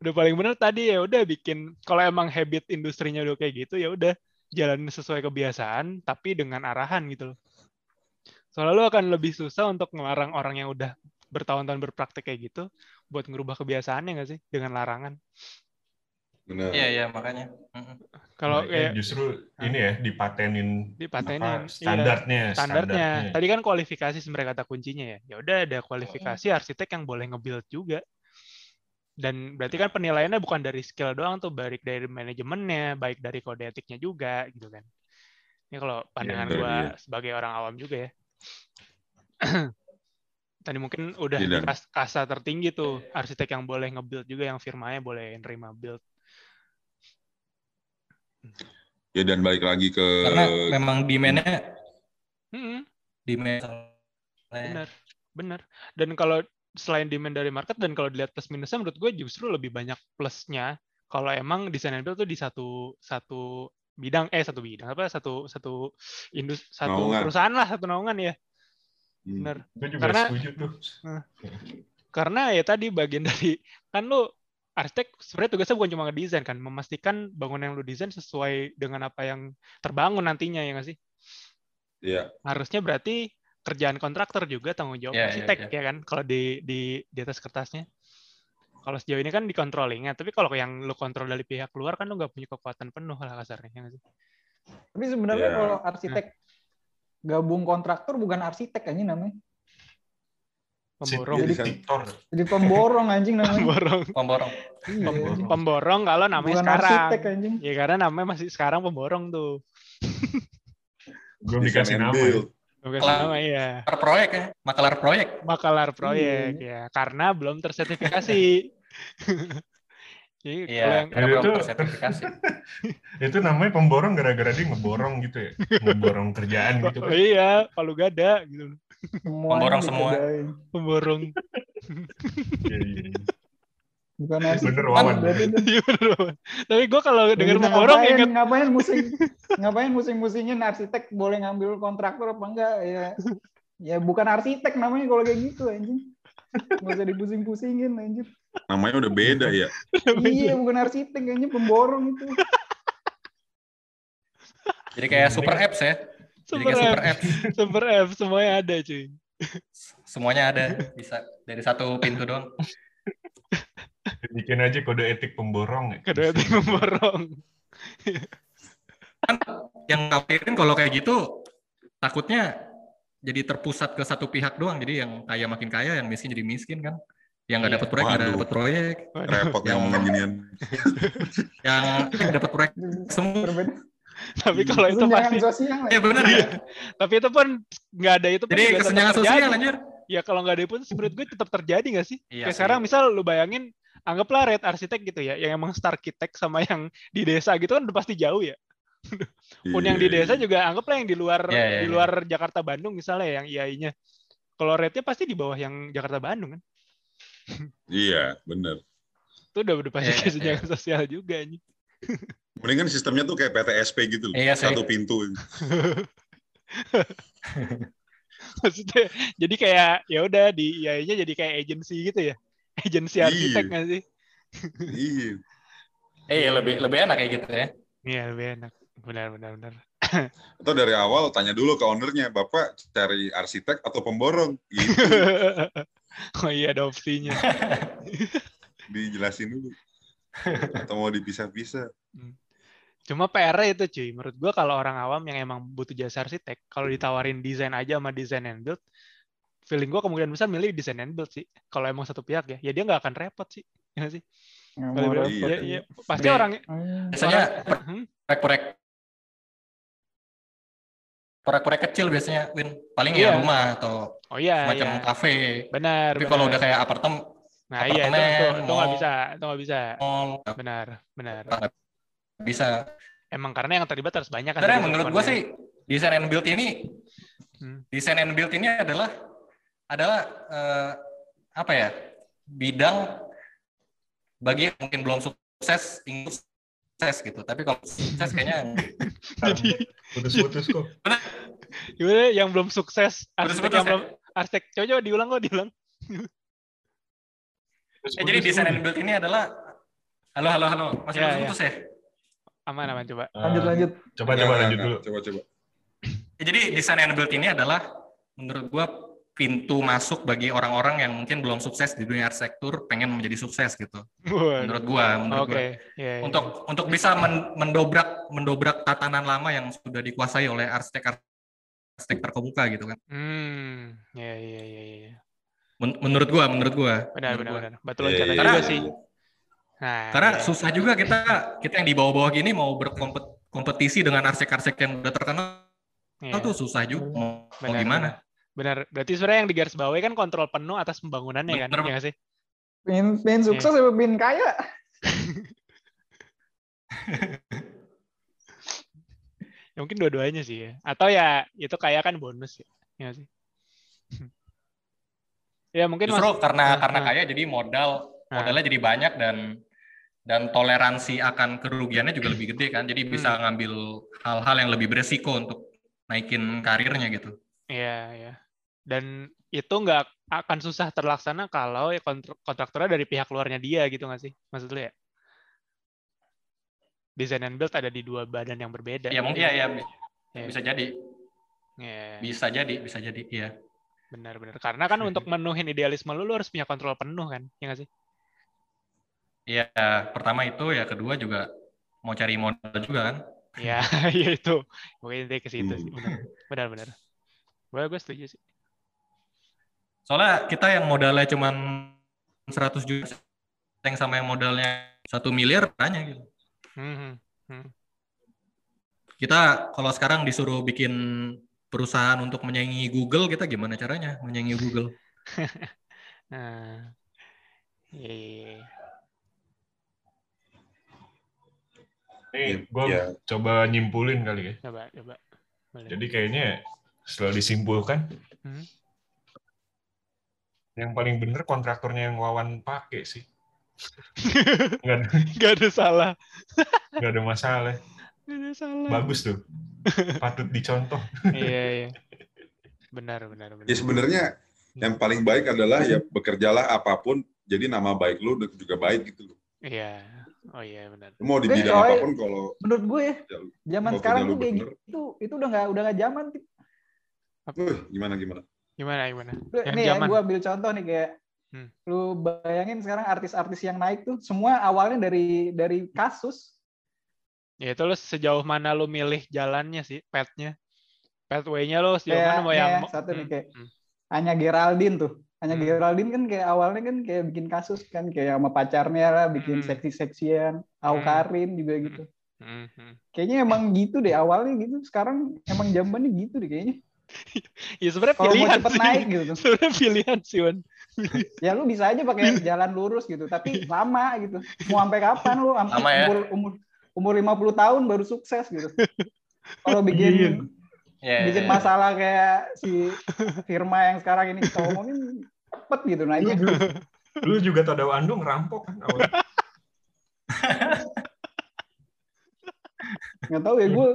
udah paling benar tadi ya udah bikin kalau emang habit industrinya udah kayak gitu ya udah jalan sesuai kebiasaan tapi dengan arahan gitu loh. Soalnya lu akan lebih susah untuk ngelarang orang yang udah bertahun-tahun berpraktek kayak gitu buat ngerubah kebiasaannya nggak sih dengan larangan. Benar. Iya, iya, makanya. Kalau Mereka kayak justru ini ya dipatenin dipatenin apa, iya. standarnya, standarnya. Tadi kan kualifikasi sebenarnya kata kuncinya ya. Ya udah ada kualifikasi arsitek yang boleh nge-build juga. Dan berarti kan penilaiannya bukan dari skill doang tuh, baik dari manajemennya, baik dari kode etiknya juga gitu kan. Ini kalau pandangan benar, gua iya. sebagai orang awam juga ya. [CLEARS THROAT] Tadi mungkin udah di dan- kas- kasta tertinggi tuh arsitek yang boleh nge-build juga yang firmanya boleh nerima build. Ya dan balik lagi ke Karena memang demand-nya Hmm, demand benar, benar. Dan kalau selain demand dari market dan kalau dilihat plus minusnya menurut gue justru lebih banyak plusnya kalau emang desain and build tuh di satu satu bidang eh satu bidang apa satu satu indus satu Naungan. perusahaan lah satu naungan ya. Benar Gue juga Karena- setuju tuh. karena ya tadi bagian [LAUGHS] dari kan lu arsitek sebenarnya tugasnya bukan cuma ngedesain kan memastikan bangunan yang lu desain sesuai dengan apa yang terbangun nantinya ya nggak sih? Iya. harusnya berarti kerjaan kontraktor juga tanggung jawab Ya, ya, arsitek ya. ya, kan? Kalau di di di atas kertasnya. Kalau sejauh ini kan di controllingnya tapi kalau yang lu kontrol dari pihak luar kan lu nggak punya kekuatan penuh lah kasarnya ya nggak sih? Tapi sebenarnya Iya. kalau arsitek gabung kontraktor bukan arsitek anjing namanya. pemborong Jadi Jadi pemborong anjing namanya. pemborong pemborong. Iya, anjing. pemborong kalau namanya Bukan sekarang arsitek anjing. ya karena namanya masih sekarang pemborong tuh Belum Design dikasih nama. Bukan nama ya Makalar proyek ya, makalar proyek. makalar proyek ya karena belum tersertifikasi [LAUGHS] Jadi Iya, kalau yang Itu- belum tersertifikasi. [LAUGHS] Itu namanya pemborong gara-gara dia ngeborong gitu ya. Ngeborong kerjaan [LAUGHS] gitu. Oh, iya, palu gada gitu. Semuanya Pemborong semua. dikerjain. Pemborong. Iya, iya, iya. Bukan arsitek. Bener, Wawan. [LAUGHS] Iya bener, Bang. Tapi gue kalau denger pemborong ngapain, inget ngapain musing ngapain musing-musingin arsitek boleh ngambil kontraktor apa enggak ya ya bukan arsitek namanya kalau kayak gitu anjing nggak usah dipusing-pusingin anjir Namanya udah beda ya. iya bukan arsitek anjing pemborong itu Jadi kayak super apps ya. Jadi super kayak super app, apps. [LAUGHS] super app semuanya ada cuy. Semuanya ada. Bisa dari satu pintu doang. Bikin aja kode etik pemborong ya. Kedua itu pemborong. Yang khawatirin kalau kayak gitu takutnya jadi terpusat ke satu pihak doang. Jadi yang kaya makin kaya, yang miskin jadi miskin kan. Yang nggak Iya. dapat proyek nggak dapat proyek. Repot Yang- ngomongin ginian. [LAUGHS] Yang dapat proyek semua. berbeda [LAUGHS] Tapi kalau itu pasti, sosial Iya benar. Iya. tapi itu pun nggak ada itu Jadi kesenjangan terjadi. sosial anjir. Ya kalau nggak ada pun menurut gue tetap terjadi nggak sih? Iya Kayak sih. sekarang misal lu bayangin anggaplah red arsitek gitu ya, yang emang star arsitek sama yang di desa gitu kan udah pasti jauh ya. [LAUGHS] Pun yang di Iya. desa juga anggaplah yang di luar Iya, iya, di luar Jakarta Bandung misalnya yang IAI-nya. Kalau rate-nya pasti di bawah yang Jakarta Bandung kan. Iya, bener. Itu udah udah pasti Iya, kesenjangan sosial juga nih. Mendingan sistemnya tuh kayak PTSP gitu. loh. Iya. Satu pintu. [LAUGHS] Maksudnya jadi kayak ya udah di IAI-nya jadi kayak agency gitu ya. Agensi Iya. arsitek nggak sih? iya. Eh, iya lebih lebih enak kayak gitu ya. Iya, lebih enak. Benar benar benar. [LAUGHS] Atau dari awal tanya dulu ke ownernya, Bapak cari arsitek atau pemborong? Gitu, [LAUGHS] [LAUGHS] oh iya ada opsinya. [LAUGHS] dijelasin dulu. Atau mau dipisah-pisah. Cuma PR itu cuy, menurut gua kalau orang awam yang emang butuh jasa arsitek, kalau ditawarin desain aja sama desain and build, feeling gua kemungkinan besar milih desain and build sih. Kalau emang satu pihak ya, ya dia nggak akan repot sih. Ya sih? Repot. ya, ya, pasti Iya. orang Hmm. Biasanya Hmm? proyek-proyek proyek-proyek kecil biasanya Win paling Iya. ya rumah atau Oh iya, semacam iya. kafe. benar. Tapi benar. kalau udah kayak apartemen, nah iya itu apartemen, itu itu nggak bisa, itu nggak bisa. mall, Benar, benar. bisa. Emang karena yang terlibat harus banyak kan. Tadi menurut gua faktornya. sih desain and build ini Hmm. desain and build ini adalah adalah eh, apa ya bidang bagi yang mungkin belum sukses ingin sukses gitu tapi kalau sukses kayaknya [LAUGHS] Jadi Putus-putus kok. Gimana yang belum sukses arsitek yang ya? belum arsitek coba coba diulang kok diulang. eh, jadi desain and build ini adalah halo halo halo masih Ya, putus ya Aman aman coba. lanjut lanjut Coba coba lanjut dulu. Coba coba. Ya, jadi desain and build ini adalah menurut gua pintu masuk bagi orang-orang yang mungkin belum sukses di dunia arsitektur pengen menjadi sukses gitu. Menurut gua, menurut Oke, gua. ya, ya. Untuk untuk bisa men- mendobrak mendobrak tatanan lama yang sudah dikuasai oleh arsitek arsitek terkemuka gitu kan. Hmm, ya ya ya ya. Men- menurut gua, menurut gua. Benar menurut benar gua. benar. Betul Iya, loncatan iya, juga iya. sih. Nah, Karena ya. susah juga kita kita yang di bawah-bawah gini mau berkompetisi dengan arsitek-arsitek yang udah terkenal Iya. tuh susah juga mau, mau Benar, gimana. benar. Benar. Berarti sebenarnya yang di garis bawah kan kontrol penuh atas pembangunannya kan, Bener. ya nggak sih? Pengen, pengen sukses apa pengen kaya? [LAUGHS] Ya mungkin dua-duanya sih ya. Atau ya itu kayak kan bonus ya. Ya sih? [LAUGHS] ya mungkin Justru mas- karena Nah, karena nah. kaya jadi modal Nah. modalnya jadi banyak dan dan toleransi akan kerugiannya juga lebih gede kan. Jadi bisa Hmm. ngambil hal-hal yang lebih beresiko untuk naikin karirnya gitu. Iya, ya. Dan itu nggak akan susah terlaksana kalau ya kontr- kontraktornya dari pihak luarnya dia gitu nggak sih? Maksud lu ya? Design and build ada di dua badan yang berbeda. Ya mungkin ya, ya bi- Ya. bisa jadi, Ya, bisa jadi, bisa jadi, iya. benar-benar. Karena kan untuk menuhin idealisme lu, lu harus punya kontrol penuh kan? Ya nggak sih? Iya, pertama itu ya kedua juga mau cari modal juga kan. Ya, [LAUGHS] ya itu. Mungkin intinya ke situ sih. Hmm. Benar, benar-benar. Gue gue setuju sih. Soalnya kita yang modalnya cuma 100 juta yang sama yang modalnya satu miliar tanya gitu. Hmm, hmm. Kita kalau sekarang disuruh bikin perusahaan untuk menyaingi Google, kita gimana caranya menyaingi Google? [LAUGHS] Nah, iya, iya, iya. Nih, gue Iya. coba nyimpulin kali ya. coba, coba. Boleh. Jadi kayaknya setelah disimpulkan, Hmm. yang paling bener kontraktornya yang Wawan pakai sih. [LAUGHS] Nggak ada, Gak ada salah. nggak ada masalah. Gak ada salah. Bagus tuh. Patut dicontoh. Iya, iya. Benar, benar, benar. Ya sebenarnya yang paling baik adalah ya bekerjalah apa pun, jadi nama baik lu juga baik gitu loh. Iya. Oh iya, benar. Lu Mau di bidang soalnya- apa pun kalau Menurut gue ya, Ya, zaman sekarang tuh kayak bener. gitu, itu udah nggak udah nggak zaman. Wih, gimana gimana? Gimana, gimana? Yang nih ya, zaman. gue ambil contoh nih kayak Hmm. lu bayangin sekarang artis-artis yang naik tuh semua awalnya dari dari kasus. Ya itu lu sejauh mana lu milih jalannya sih, path-nya. Pathway-nya lu sejauh Kayak mana mau nih yang ya, satu nih Hmm, kayak hmm. Anya Geraldine tuh. Anya Hmm. Geraldine kan kayak awalnya kan kayak bikin kasus kan kayak sama pacarnya lah bikin Hmm. seksi-seksian. Au Hmm. Karin juga gitu. Hmm, hmm. Kayaknya emang gitu deh awalnya gitu. Sekarang emang zamannya gitu deh kayaknya. [LAUGHS] Ya sebenarnya pilihan cepet sih. naik gitu. [LAUGHS] Sebenarnya pilihan sih, Wan. [LAUGHS] Ya lu bisa aja pakai jalan lurus gitu, tapi lama gitu. Mau sampai kapan lu? Sampai Lama ya. umur umur umur 50 tahun baru sukses gitu. Kalau bikin Ya, bikin ya, ya. masalah kayak si firma yang sekarang ini kita omongin cepet gitu Lu naiknya. juga, lu juga tadau ando ngerampok kan awalnya. Nggak tahu ya gue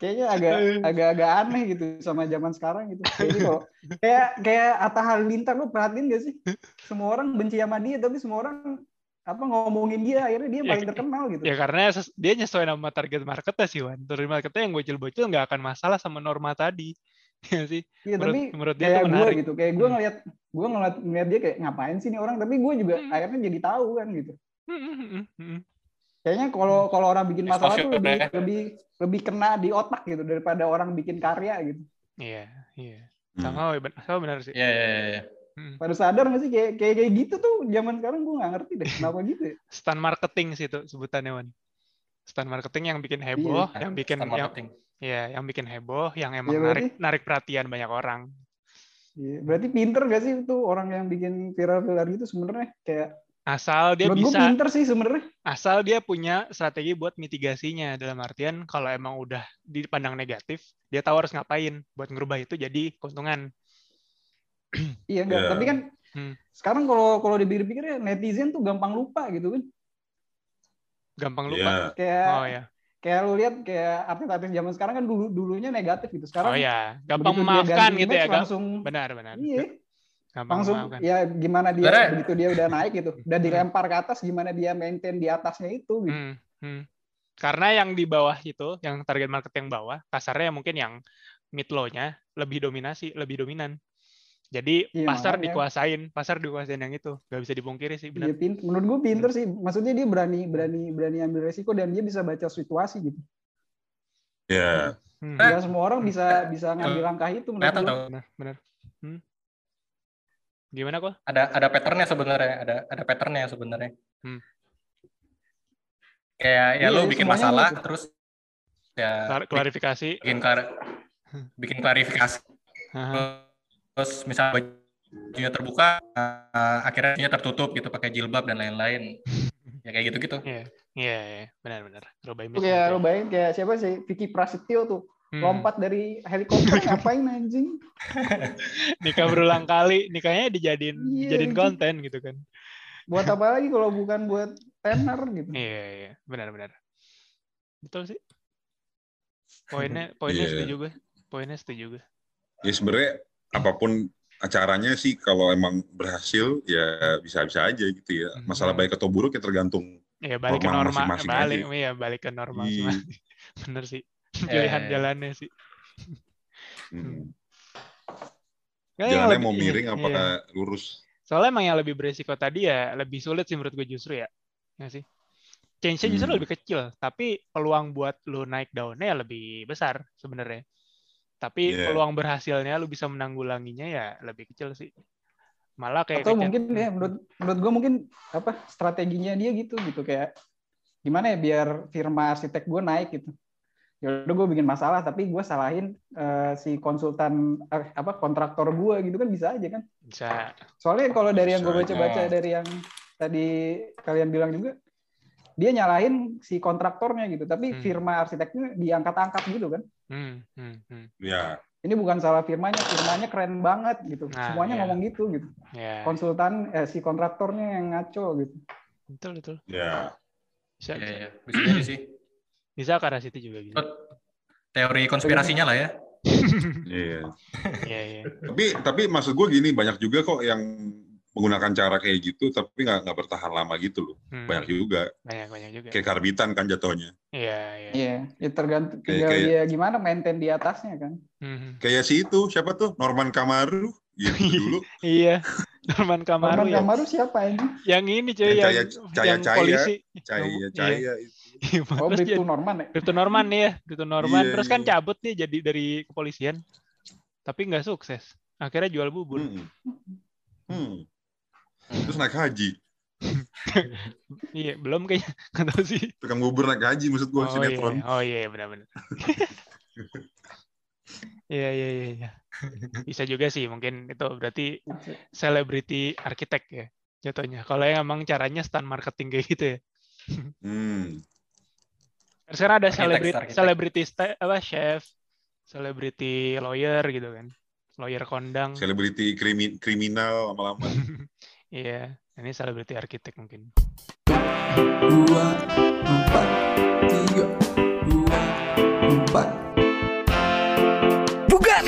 kayaknya [LAUGHS] agak agak-agak aneh gitu sama zaman sekarang gitu. Kayaknya kalau kayak kayak Atta Halilintar lu perhatiin gak sih? Semua orang benci sama dia tapi semua orang apa ngomongin dia akhirnya dia Ya, paling terkenal gitu. Ya karena dia nyesuai nama target marketnya sih, Wan. Target marketnya yang bocil-bocil nggak akan masalah sama norma tadi. [LAUGHS] Ya sih. Iya, Menurut, tapi menurut dia kayak gue gitu kayak gue Hmm. ngeliat gue ngeliat ngeliat dia kayak ngapain sih nih orang tapi gue juga Hmm. akhirnya jadi tahu kan gitu Hmm, hmm, hmm, hmm. Kayaknya kalau kalau orang bikin masalah tuh Exposure, lebih ya. lebih lebih kena di otak gitu daripada orang bikin karya gitu Iya, iya. Hmm. Sama, sama benar sih. Ya, ya, ya, ya. Hmm. pada sadar nggak sih kayak kayak kayak gitu tuh zaman sekarang gue nggak ngerti deh [LAUGHS] kenapa gitu ya Stand marketing sih itu sebutannya, Wan. Stand marketing yang bikin heboh, Iya. yang bikin Stand yang marketing. ya, yang bikin heboh, yang emang Iya, narik berarti- narik perhatian banyak orang. Iya, berarti pinter gak sih tuh orang yang bikin viral-viral gitu sebenarnya kayak Asal dia menurut gue bisa pinter sih sebenarnya. asal dia punya strategi buat mitigasinya dalam artian kalau emang udah dipandang negatif dia tahu harus ngapain buat ngerubah itu jadi keuntungan. [CLEARS THROAT] Iya enggak Iya. tapi kan Hmm. sekarang kalau kalau dipikir-pikir ya netizen tuh gampang lupa gitu kan. Gampang lupa? Iya. kayak oh ya kayak lu lihat kayak artis-artis zaman sekarang kan dulu dulunya negatif gitu. Sekarang oh ya gampang begitu dia memaafkan gitu ya langsung benar benar. Iya gampang langsung memaafkan ya gimana dia Sebenarnya- begitu dia udah naik gitu udah dilempar ke atas gimana dia maintain di atasnya itu gitu. Hmm, hmm. karena yang di bawah itu yang target market yang bawah kasarnya mungkin yang mid low-nya lebih dominasi lebih dominan. Jadi Iya, pasar makanya. dikuasain pasar dikuasain yang itu. Nggak bisa dipungkiri sih dia benar pin- menurut gue pinter sih. Maksudnya dia berani berani berani ambil resiko dan dia bisa baca situasi gitu. Ya. Hmm, Eh, Nggak semua orang bisa bisa ngambil langkah itu menurut gue. benar benar Hmm. Gimana kok Ada ada patternnya sebenarnya, ada ada patternnya sebenarnya. Hmm. Kayak ya Iya, lu bikin masalah gitu. terus ya Klar- klarifikasi bikin klar- bikin klarifikasi terus misalnya bajunya terbuka uh, akhirnya bajunya tertutup gitu pakai jilbab dan lain-lain [LAUGHS] ya kayak gitu-gitu Iya, iya, iya, benar-benar. Rubah Itu image kayak ya. bayangin kayak siapa sih Vicky Prasetyo tuh Hmm. lompat dari helikopter [LAUGHS] ngapain anjing? [LAUGHS] Nikah berulang kali, nikahnya dijadiin dijadiin anjing. konten gitu kan. Buat apa lagi kalau bukan buat tenar gitu? Iya, iya, benar-benar. Betul sih. Poinnya, [LAUGHS] poinnya Iya. setuju gue. Poinnya setuju gue. Ya sebenarnya apa pun acaranya sih kalau emang berhasil ya bisa-bisa aja gitu ya. Masalah Hmm. baik atau buruk ya tergantung Iya, balik ke Norma norma, masing-masing balik, aja. iya, balik ke norma Iya. masing-masing. Bener sih. Iya, [LAUGHS] Pilihan iya, iya. jalannya sih. hmm, [LAUGHS] Ya, yang jalannya lebih- mau miring iya, apa iya. lurus. Soalnya emang yang lebih beresiko tadi ya lebih sulit sih menurut gue justru ya. Ya sih. Change-nya justru Hmm. lebih kecil, tapi peluang buat lu naik daunnya ya lebih besar sebenarnya. Tapi Iya. peluang berhasilnya lu bisa menanggulanginya ya lebih kecil sih. Malah kayak Atau mungkin ya menurut menurut gue mungkin apa strateginya dia gitu gitu kayak gimana ya biar firma arsitek gue naik gitu. Ya udah gue bikin masalah tapi gue salahin eh, si konsultan eh, apa kontraktor gue gitu kan bisa aja kan. bisa Soalnya kalau dari yang gue baca-baca dari yang tadi kalian bilang juga dia nyalahin si kontraktornya gitu, tapi Hmm. firma arsiteknya diangkat-angkat gitu kan. hmm, hmm, hmm. Ya, Ini bukan salah firmanya, firmanya keren banget gitu. Nah, Semuanya iya. ngomong gitu gitu. ya Konsultan eh, si kontraktornya yang ngaco gitu. betul betul ya. bisa Iya, bisa, iya. bisa jadi sih bisa ke arah situ juga bisa teori konspirasinya lah ya [LAUGHS] Iya. iya iya Tapi tapi maksud gue gini banyak juga kok yang menggunakan cara kayak gitu tapi nggak nggak bertahan lama gitu loh. Hmm, Banyak juga. banyak banyak juga Kayak karbitan kan jatuhnya. iya iya Iya, ya tergantung Kayak- tinggal kayak- dia gimana maintain di atasnya kan. Hmm, Kayak si itu siapa tuh Norman Kamaru gitu [LAUGHS] dulu. iya Norman Kamaru Norman ya Kamaru siapa ini? yang ini cuy Yang yang cahaya- yang cahaya. polisi Cahaya Iya. cahaya itu. Oh, Terus Bribtu jadi- Norman ya? Bribtu Norman nih ya, Bribtu Norman. Iya, Terus kan iya. cabut nih jadi dari kepolisian. Tapi nggak sukses. Akhirnya jual bubur. Hmm. Hmm. Terus naik haji. [LAUGHS] Iya, belum kayaknya. [LAUGHS] Nggak tahu sih. Tukang bubur naik haji maksud gue Oh iya, sinetron. oh iya benar-benar. [LAUGHS] Iya, iya, iya, iya. Bisa juga sih mungkin itu berarti celebrity arsitek ya jatuhnya. Kalau yang emang caranya stand marketing kayak gitu ya. Hmm. Sekarang ada celebrity sta- apa chef, celebrity lawyer gitu kan. Lawyer kondang. Selebriti krimi, kriminal lama-lama. [LAUGHS] Iya, ini celebrity arsitek mungkin. dua empat tiga dua empat bukan